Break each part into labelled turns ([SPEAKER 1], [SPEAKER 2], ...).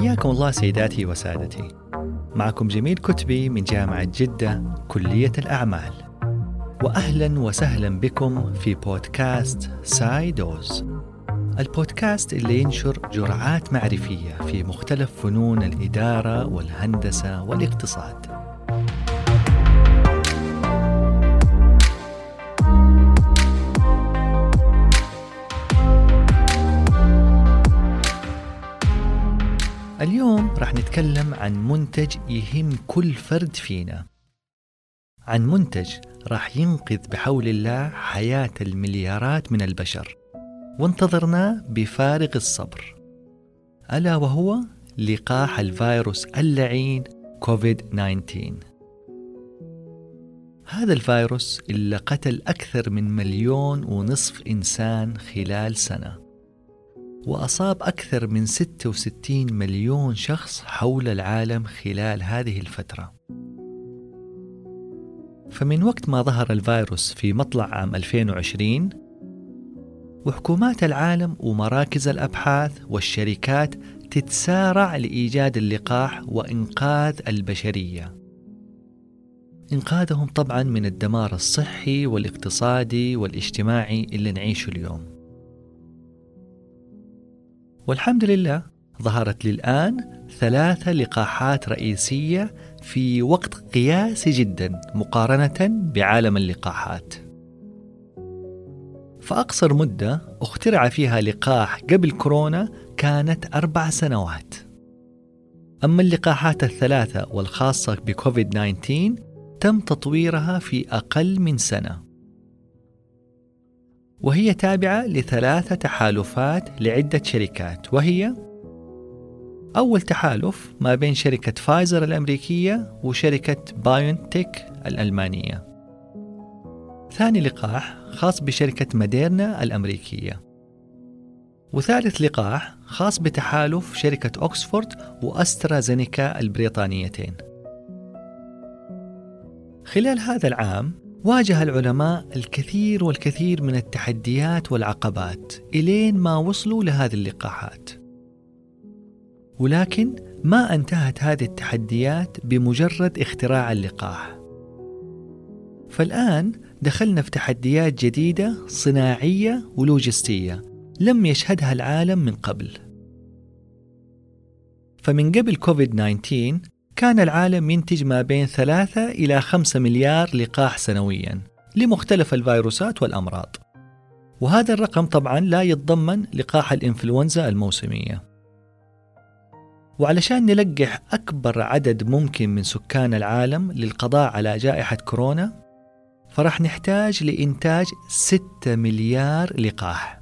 [SPEAKER 1] حياكم الله سيداتي وسادتي. معكم جميل كتبي من جامعة جدة كلية الأعمال. وأهلا وسهلا بكم في بودكاست سايدوز. البودكاست اللي ينشر جرعات معرفية في مختلف فنون الإدارة والهندسة والاقتصاد. اليوم راح نتكلم عن منتج يهم كل فرد فينا. عن منتج راح ينقذ بحول الله حياة المليارات من البشر وانتظرناه بفارغ الصبر. ألا وهو لقاح الفيروس اللعين كوفيد 19 هذا الفيروس اللي قتل أكثر من مليون ونصف إنسان خلال سنة. وأصاب أكثر من 66 مليون شخص حول العالم خلال هذه الفترة. فمن وقت ما ظهر الفيروس في مطلع عام 2020 وحكومات العالم ومراكز الأبحاث والشركات تتسارع لإيجاد اللقاح وإنقاذ البشرية. إنقاذهم طبعا من الدمار الصحي والاقتصادي والاجتماعي اللي نعيشه اليوم. والحمد لله ظهرت للآن ثلاثة لقاحات رئيسية في وقت قياسي جدا مقارنة بعالم اللقاحات. فأقصر مدة اخترع فيها لقاح قبل كورونا كانت أربع سنوات. أما اللقاحات الثلاثة والخاصة بكوفيد 19 تم تطويرها في أقل من سنة. وهي تابعة لثلاثة تحالفات لعدة شركات وهي أول تحالف ما بين شركة فايزر الأمريكية وشركة بايونتك الألمانية. ثاني لقاح خاص بشركة ماديرنا الأمريكية. وثالث لقاح خاص بتحالف شركة أوكسفورد وأسترازينيكا البريطانيتين. خلال هذا العام واجه العلماء الكثير والكثير من التحديات والعقبات إلين ما وصلوا لهذه اللقاحات. ولكن ما انتهت هذه التحديات بمجرد اختراع اللقاح. فالآن دخلنا في تحديات جديدة صناعية ولوجستية لم يشهدها العالم من قبل. فمن قبل كوفيد 19 كان العالم ينتج ما بين ثلاثة إلى خمسة مليار لقاح سنويا لمختلف الفيروسات والأمراض. وهذا الرقم طبعا لا يتضمن لقاح الإنفلونزا الموسمية. وعلشان نلقح أكبر عدد ممكن من سكان العالم للقضاء على جائحة كورونا فرح نحتاج لإنتاج 6 مليار لقاح.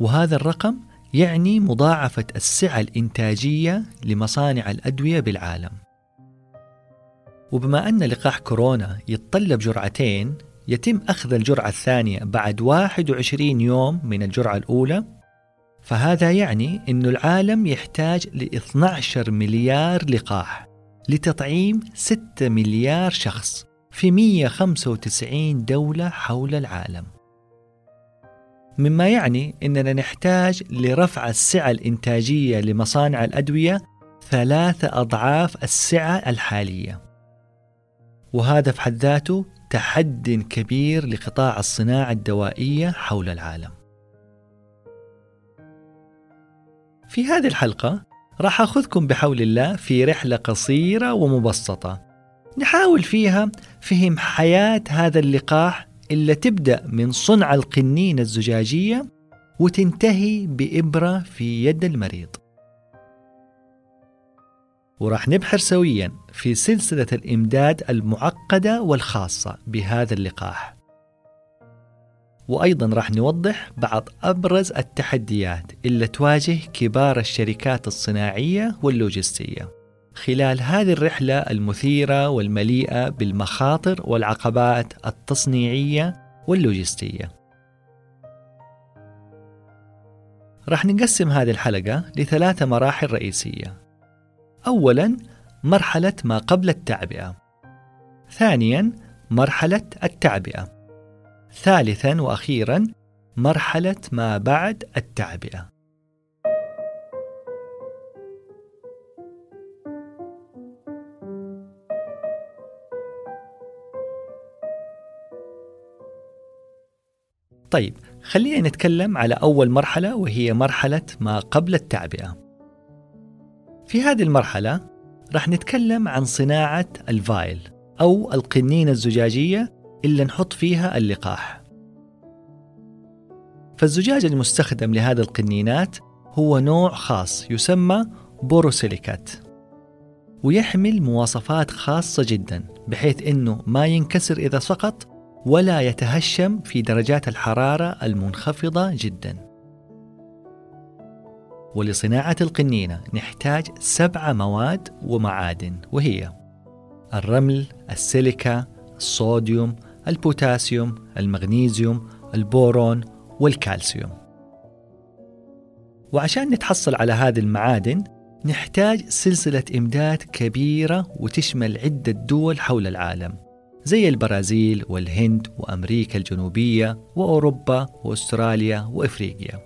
[SPEAKER 1] وهذا الرقم يعني مضاعفة السعة الإنتاجية لمصانع الأدوية بالعالم. وبما أن لقاح كورونا يتطلب جرعتين يتم أخذ الجرعة الثانية بعد 21 يوم من الجرعة الأولى فهذا يعني أن العالم يحتاج ل 12 مليار لقاح لتطعيم 6 مليار شخص في 195 دولة حول العالم مما يعني أننا نحتاج لرفع السعة الإنتاجية لمصانع الأدوية ثلاثة أضعاف السعة الحالية. وهذا في حد ذاته تحد كبير لقطاع الصناعة الدوائية حول العالم. في هذه الحلقة راح أخذكم بحول الله في رحلة قصيرة ومبسطة. نحاول فيها فهم حياة هذا اللقاح إلا تبدأ من صنع القنينة الزجاجية وتنتهي بإبرة في يد المريض. وراح نبحر سويا في سلسلة الإمداد المعقدة والخاصة بهذا اللقاح. وأيضا راح نوضح بعض أبرز التحديات اللي تواجه كبار الشركات الصناعية واللوجستية. خلال هذه الرحلة المثيرة والمليئة بالمخاطر والعقبات التصنيعية واللوجستية. راح نقسم هذه الحلقة لثلاث مراحل رئيسية. أولاً مرحلة ما قبل التعبئة. ثانياً مرحلة التعبئة. ثالثاً وأخيراً مرحلة ما بعد التعبئة. طيب خلينا نتكلم على أول مرحلة وهي مرحلة ما قبل التعبئة. في هذه المرحلة راح نتكلم عن صناعة ال vial أو القنينة الزجاجية اللي نحط فيها اللقاح. فالزجاج المستخدم لهذه القنينات هو نوع خاص يسمى بوروسيليكات ويحمل مواصفات خاصة جدا بحيث أنه ما ينكسر إذا سقط ولا يتهشم في درجات الحرارة المنخفضة جدا ولصناعة القنينة نحتاج سبع مواد ومعادن وهي الرمل، السيليكا، الصوديوم، البوتاسيوم، المغنيسيوم، البورون والكالسيوم. وعشان نتحصل على هذه المعادن نحتاج سلسلة إمداد كبيرة وتشمل عدة دول حول العالم زي البرازيل والهند وأمريكا الجنوبية وأوروبا وأستراليا وإفريقيا.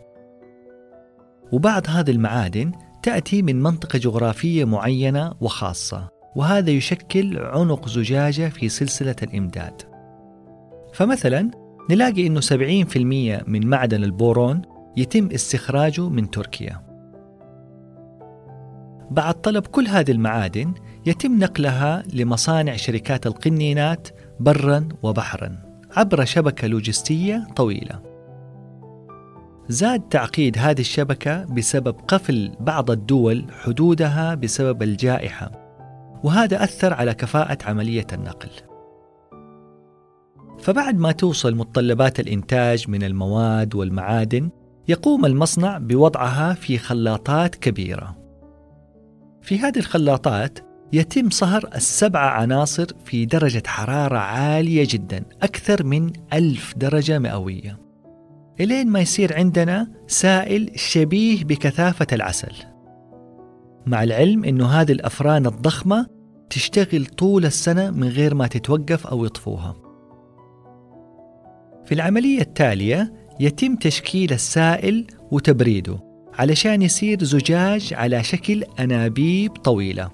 [SPEAKER 1] وبعض هذه المعادن تأتي من منطقة جغرافية معينة وخاصة وهذا يشكل عنق زجاجة في سلسلة الإمداد. فمثلا نلاقي أنه 70% من معدن البورون يتم استخراجه من تركيا. بعد طلب كل هذه المعادن يتم نقلها لمصانع شركات القنينات برا وبحرا عبر شبكة لوجستية طويلة. زاد تعقيد هذه الشبكة بسبب قفل بعض الدول حدودها بسبب الجائحة وهذا أثر على كفاءة عملية النقل. فبعد ما توصل متطلبات الإنتاج من المواد والمعادن يقوم المصنع بوضعها في خلاطات كبيرة. في هذه الخلاطات يتم صهر السبع عناصر في درجة حرارة عالية جدا أكثر من ألف درجة مئوية. إلين ما يصير عندنا سائل شبيه بكثافة العسل. مع العلم أنه هذه الأفران الضخمة تشتغل طول السنة من غير ما تتوقف أو يطفوها. في العملية التالية يتم تشكيل السائل وتبريده. علشان يصير زجاج على شكل أنابيب طويلة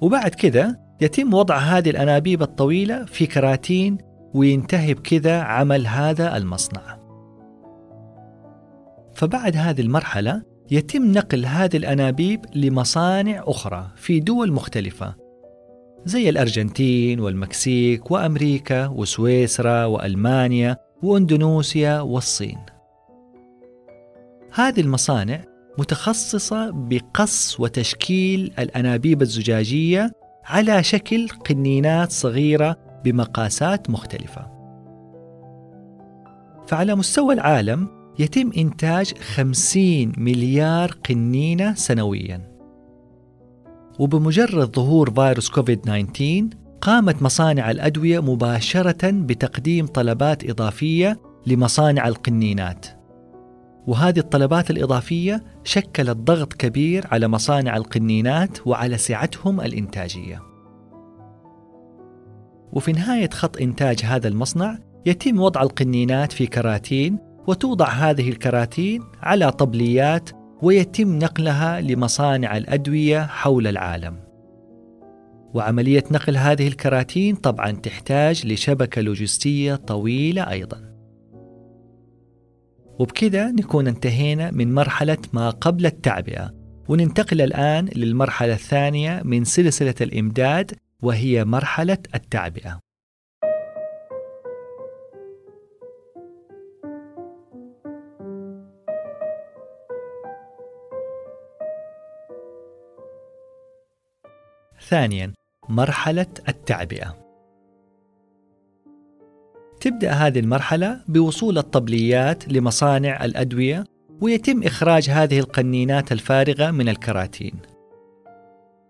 [SPEAKER 1] وبعد كذا يتم وضع هذه الأنابيب الطويلة في كراتين وينتهي بكذا عمل هذا المصنع فبعد هذه المرحلة يتم نقل هذه الأنابيب لمصانع أخرى في دول مختلفة زي الأرجنتين والمكسيك وأمريكا وسويسرا وألمانيا واندونوسيا والصين. هذه المصانع متخصصة بقص وتشكيل الأنابيب الزجاجية على شكل قنينات صغيرة بمقاسات مختلفة. فعلى مستوى العالم يتم إنتاج 50 مليار قنينة سنوياً. وبمجرد ظهور فيروس كوفيد 19 قامت مصانع الأدوية مباشرة بتقديم طلبات إضافية لمصانع القنينات وهذه الطلبات الإضافية شكلت ضغط كبير على مصانع القنينات وعلى سعتهم الإنتاجية. وفي نهاية خط إنتاج هذا المصنع يتم وضع القنينات في كراتين وتوضع هذه الكراتين على طبليات ويتم نقلها لمصانع الأدوية حول العالم. وعملية نقل هذه الكراتين طبعا تحتاج لشبكة لوجستية طويلة أيضا. وبكذا نكون انتهينا من مرحلة ما قبل التعبئة وننتقل الآن للمرحلة الثانية من سلسلة الإمداد وهي مرحلة التعبئة ثانيا مرحلة التعبئة. تبدأ هذه المرحلة بوصول الطبليات لمصانع الأدوية ويتم إخراج هذه القنينات الفارغة من الكراتين.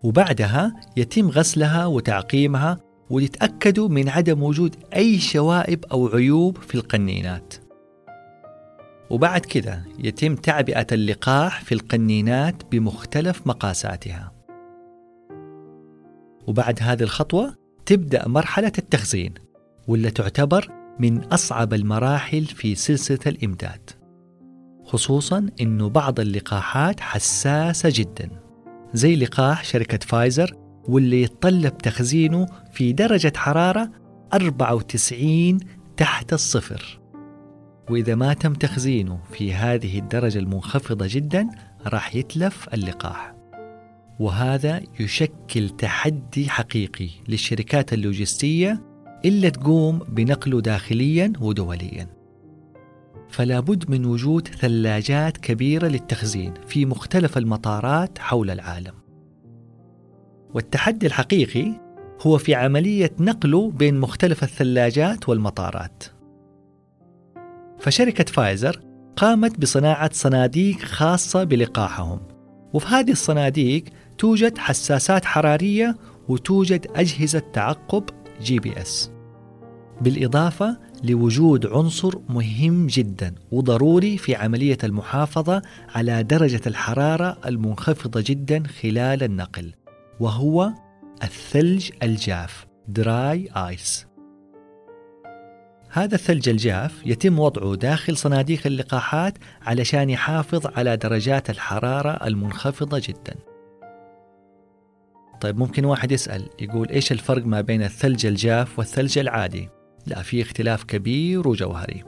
[SPEAKER 1] وبعدها يتم غسلها وتعقيمها ويتأكدوا من عدم وجود أي شوائب أو عيوب في القنينات. وبعد كذا يتم تعبئة اللقاح في القنينات بمختلف مقاساتها. وبعد هذه الخطوة تبدأ مرحلة التخزين واللي تعتبر من أصعب المراحل في سلسلة الإمداد خصوصا أنه بعض اللقاحات حساسة جدا زي لقاح شركة فايزر واللي يتطلب تخزينه في درجة حرارة 94 تحت الصفر. وإذا ما تم تخزينه في هذه الدرجة المنخفضة جدا راح يتلف اللقاح. وهذا يشكل تحدي حقيقي للشركات اللوجستية إلا تقوم بنقله داخليا ودوليا. فلا بد من وجود ثلاجات كبيرة للتخزين في مختلف المطارات حول العالم. والتحدي الحقيقي هو في عملية نقله بين مختلف الثلاجات والمطارات. فشركة فايزر قامت بصناعة صناديق خاصة بلقاحهم. وفي هذه الصناديق توجد حساسات حرارية وتوجد أجهزة تعقب GPS بالإضافة لوجود عنصر مهم جدا وضروري في عملية المحافظة على درجة الحرارة المنخفضة جدا خلال النقل وهو الثلج الجاف dry ice هذا الثلج الجاف يتم وضعه داخل صناديق اللقاحات علشان يحافظ على درجات الحرارة المنخفضة جدا طيب ممكن واحد يسأل يقول إيش الفرق ما بين الثلج الجاف والثلج العادي؟ لا في اختلاف كبير وجوهري.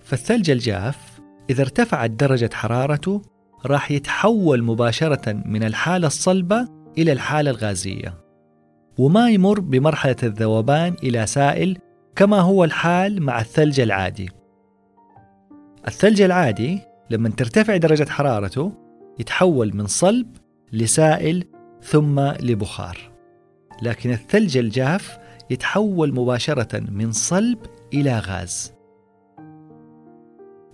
[SPEAKER 1] فالثلج الجاف إذا ارتفعت درجة حرارته راح يتحول مباشرة من الحالة الصلبة إلى الحالة الغازية وما يمر بمرحلة الذوبان إلى سائل كما هو الحال مع الثلج العادي. الثلج العادي لما ترتفع درجة حرارته يتحول من صلب لسائل ثم لبخار لكن الثلج الجاف يتحول مباشرة من صلب إلى غاز.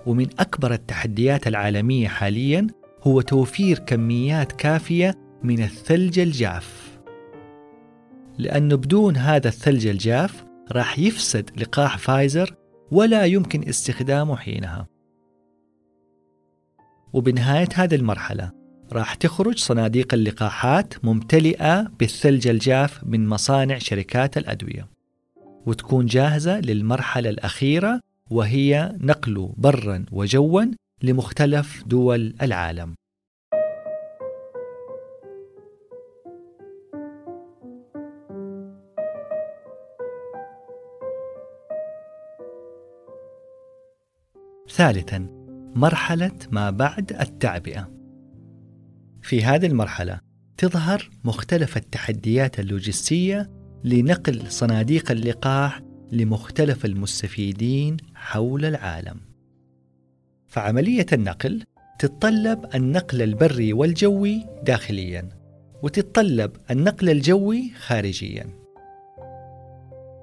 [SPEAKER 1] ومن أكبر التحديات العالمية حاليا هو توفير كميات كافية من الثلج الجاف. لأنه بدون هذا الثلج الجاف راح يفسد لقاح فايزر ولا يمكن استخدامه حينها. وبنهاية هذه المرحلة راح تخرج صناديق اللقاحات ممتلئة بالثلج الجاف من مصانع شركات الأدوية. وتكون جاهزة للمرحلة الأخيرة وهي نقله برا وجوا لمختلف دول العالم. ثالثا مرحلة ما بعد التعبئة. في هذه المرحلة تظهر مختلف التحديات اللوجستية لنقل صناديق اللقاح لمختلف المستفيدين حول العالم. فعملية النقل تتطلب النقل البري والجوي داخليا وتتطلب النقل الجوي خارجيا.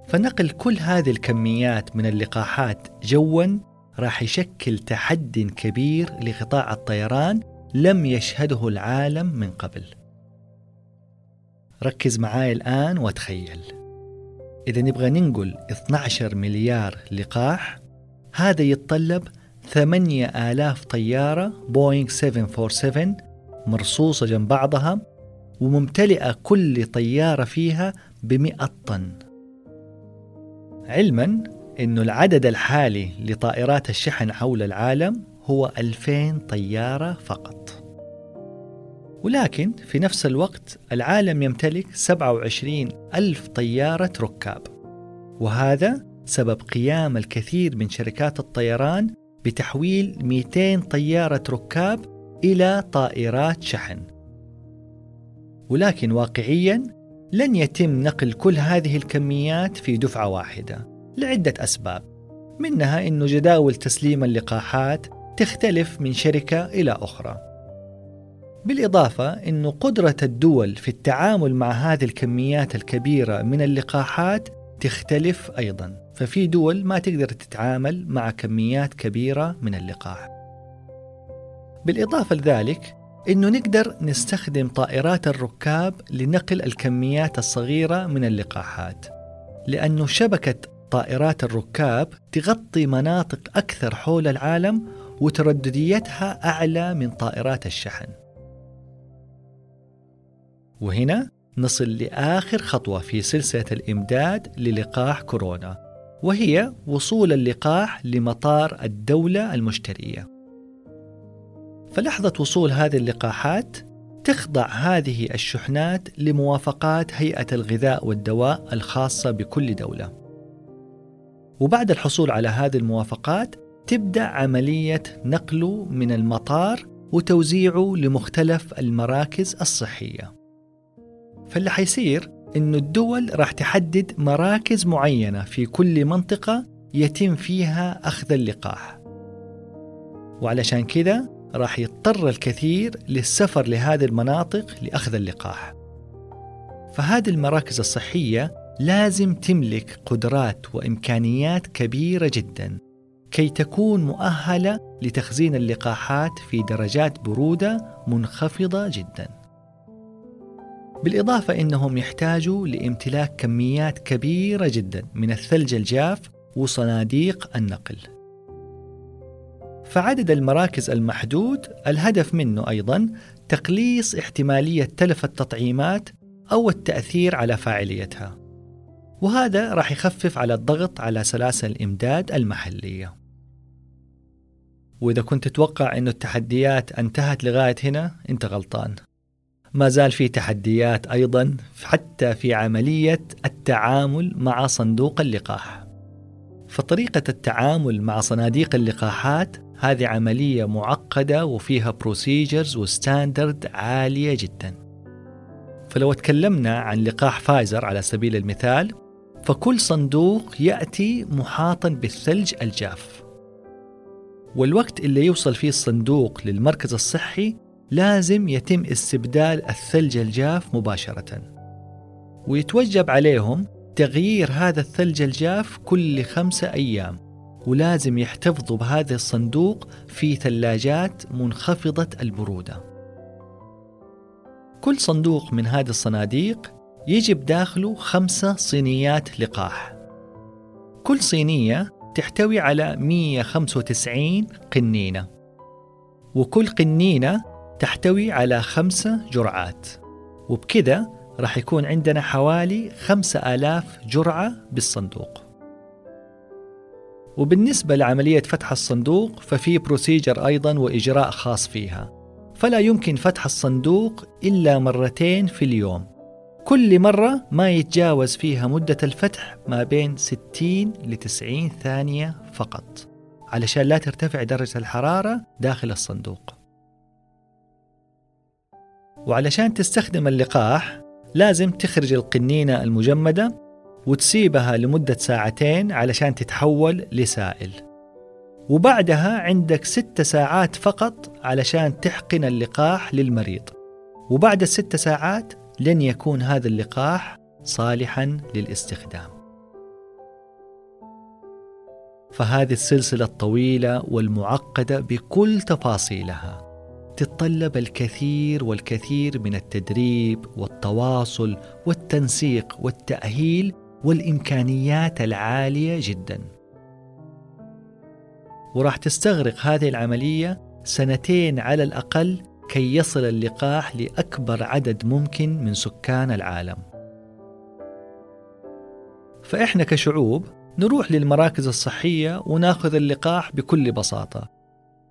[SPEAKER 1] فنقل كل هذه الكميات من اللقاحات جوا راح يشكل تحد كبير لقطاع الطيران لم يشهده العالم من قبل. ركز معاي الآن وتخيل. إذا نبغى ننقل 12 مليار لقاح هذا يتطلب 8000 طيارة بوينغ 747 مرصوصة جنب بعضها وممتلئة كل طيارة فيها بمئة طن. علما أنه العدد الحالي لطائرات الشحن حول العالم هو 2000 طيارة فقط. ولكن في نفس الوقت العالم يمتلك 27 ألف طيارة ركاب. وهذا سبب قيام الكثير من شركات الطيران بتحويل 200 طيارة ركاب إلى طائرات شحن. ولكن واقعيا لن يتم نقل كل هذه الكميات في دفعة واحدة لعدة أسباب منها أن جداول تسليم اللقاحات تختلف من شركة إلى أخرى. بالإضافة أن قدرة الدول في التعامل مع هذه الكميات الكبيرة من اللقاحات تختلف أيضا، ففي دول ما تقدر تتعامل مع كميات كبيرة من اللقاح. بالإضافة لذلك أنه نقدر نستخدم طائرات الركاب لنقل الكميات الصغيرة من اللقاحات لأنه شبكة طائرات الركاب تغطي مناطق أكثر حول العالم وتردديتها أعلى من طائرات الشحن. وهنا نصل لآخر خطوة في سلسلة الإمداد للقاح كورونا وهي وصول اللقاح لمطار الدولة المشترية. فلحظة وصول هذه اللقاحات تخضع هذه الشحنات لموافقات هيئة الغذاء والدواء الخاصة بكل دولة. وبعد الحصول على هذه الموافقات تبدأ عملية نقله من المطار وتوزيعه لمختلف المراكز الصحية. فاللي حيصير إنه الدول راح تحدد مراكز معينة في كل منطقة يتم فيها أخذ اللقاح. وعلشان كذا راح يضطر الكثير للسفر لهذه المناطق لأخذ اللقاح. فهذه المراكز الصحية لازم تملك قدرات وإمكانيات كبيرة جدا. كي تكون مؤهلة لتخزين اللقاحات في درجات برودة منخفضة جدا. بالإضافة إنهم يحتاجوا لامتلاك كميات كبيرة جدا من الثلج الجاف وصناديق النقل. فعدد المراكز المحدود الهدف منه أيضا تقليص احتمالية تلف التطعيمات أو التأثير على فاعليتها. وهذا راح يخفف على الضغط على سلاسل الإمداد المحلية. وإذا كنت تتوقع أن التحديات انتهت لغاية هنا أنت غلطان. ما زال في تحديات أيضا حتى في عملية التعامل مع صندوق اللقاح. فطريقة التعامل مع صناديق اللقاحات هذه عملية معقدة وفيها procedures و standard عالية جدا. فلو تكلمنا عن لقاح فايزر على سبيل المثال فكل صندوق يأتي محاطا بالثلج الجاف. والوقت اللي يوصل فيه الصندوق للمركز الصحي لازم يتم استبدال الثلج الجاف مباشرة. ويتوجب عليهم تغيير هذا الثلج الجاف كل خمسة أيام ولازم يحتفظوا بهذا الصندوق في ثلاجات منخفضة البرودة. كل صندوق من هذه الصناديق يجي بداخله خمسة صينيات لقاح. كل صينية تحتوي على 195 قنينة. وكل قنينة تحتوي على خمسة جرعات. وبكذا راح يكون عندنا حوالي خمسة آلاف جرعة بالصندوق. وبالنسبة لعملية فتح الصندوق ففي بروسيجر أيضا وإجراء خاص فيها. فلا يمكن فتح الصندوق إلا مرتين في اليوم. كل مرة ما يتجاوز فيها مدة الفتح ما بين 60 ل 90 ثانية فقط. علشان لا ترتفع درجة الحرارة داخل الصندوق. وعلشان تستخدم اللقاح لازم تخرج القنينة المجمدة وتسيبها لمدة ساعتين علشان تتحول لسائل. وبعدها عندك ست ساعات فقط علشان تحقن اللقاح للمريض. وبعد الست ساعات لن يكون هذا اللقاح صالحا للاستخدام. فهذه السلسلة الطويلة والمعقدة بكل تفاصيلها تتطلب الكثير والكثير من التدريب والتواصل والتنسيق والتأهيل والإمكانيات العالية جدا. وراح تستغرق هذه العملية سنتين على الأقل كي يصل اللقاح لأكبر عدد ممكن من سكان العالم. فإحنا كشعوب نروح للمراكز الصحية وناخذ اللقاح بكل بساطة.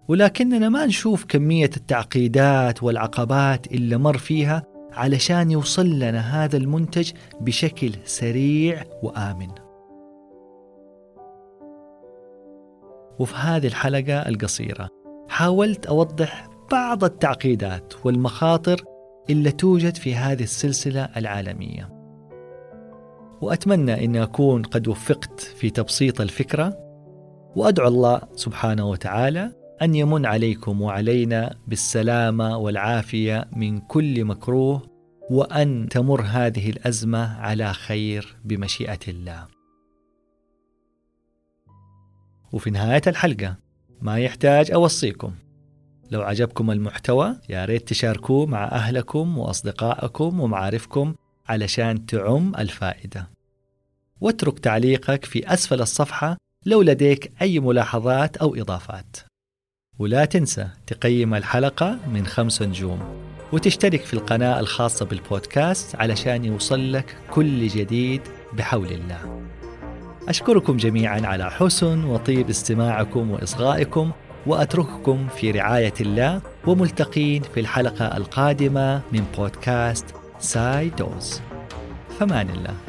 [SPEAKER 1] ولكننا ما نشوف كمية التعقيدات والعقبات اللي مر فيها علشان يوصل لنا هذا المنتج بشكل سريع وآمن. وفي هذه الحلقة القصيرة حاولت أوضح بعض التعقيدات والمخاطر اللي توجد في هذه السلسلة العالمية وأتمنى أن أكون قد وفقت في تبسيط الفكرة وأدعو الله سبحانه وتعالى أن يمن عليكم وعلينا بالسلامة والعافية من كل مكروه وأن تمر هذه الأزمة على خير بمشيئة الله. وفي نهاية الحلقة ما يحتاج أوصيكم لو عجبكم المحتوى يا ريت تشاركوه مع أهلكم وأصدقائكم ومعارفكم علشان تعم الفائدة. واترك تعليقك في أسفل الصفحة لو لديك أي ملاحظات أو إضافات. ولا تنسى تقيم الحلقة من خمس نجوم وتشترك في القناة الخاصة بالبودكاست علشان يوصل لك كل جديد بحول الله أشكركم جميعا على حسن وطيب استماعكم وإصغائكم وأترككم في رعاية الله وملتقين في الحلقة القادمة من بودكاست ساي دوز. فمان الله.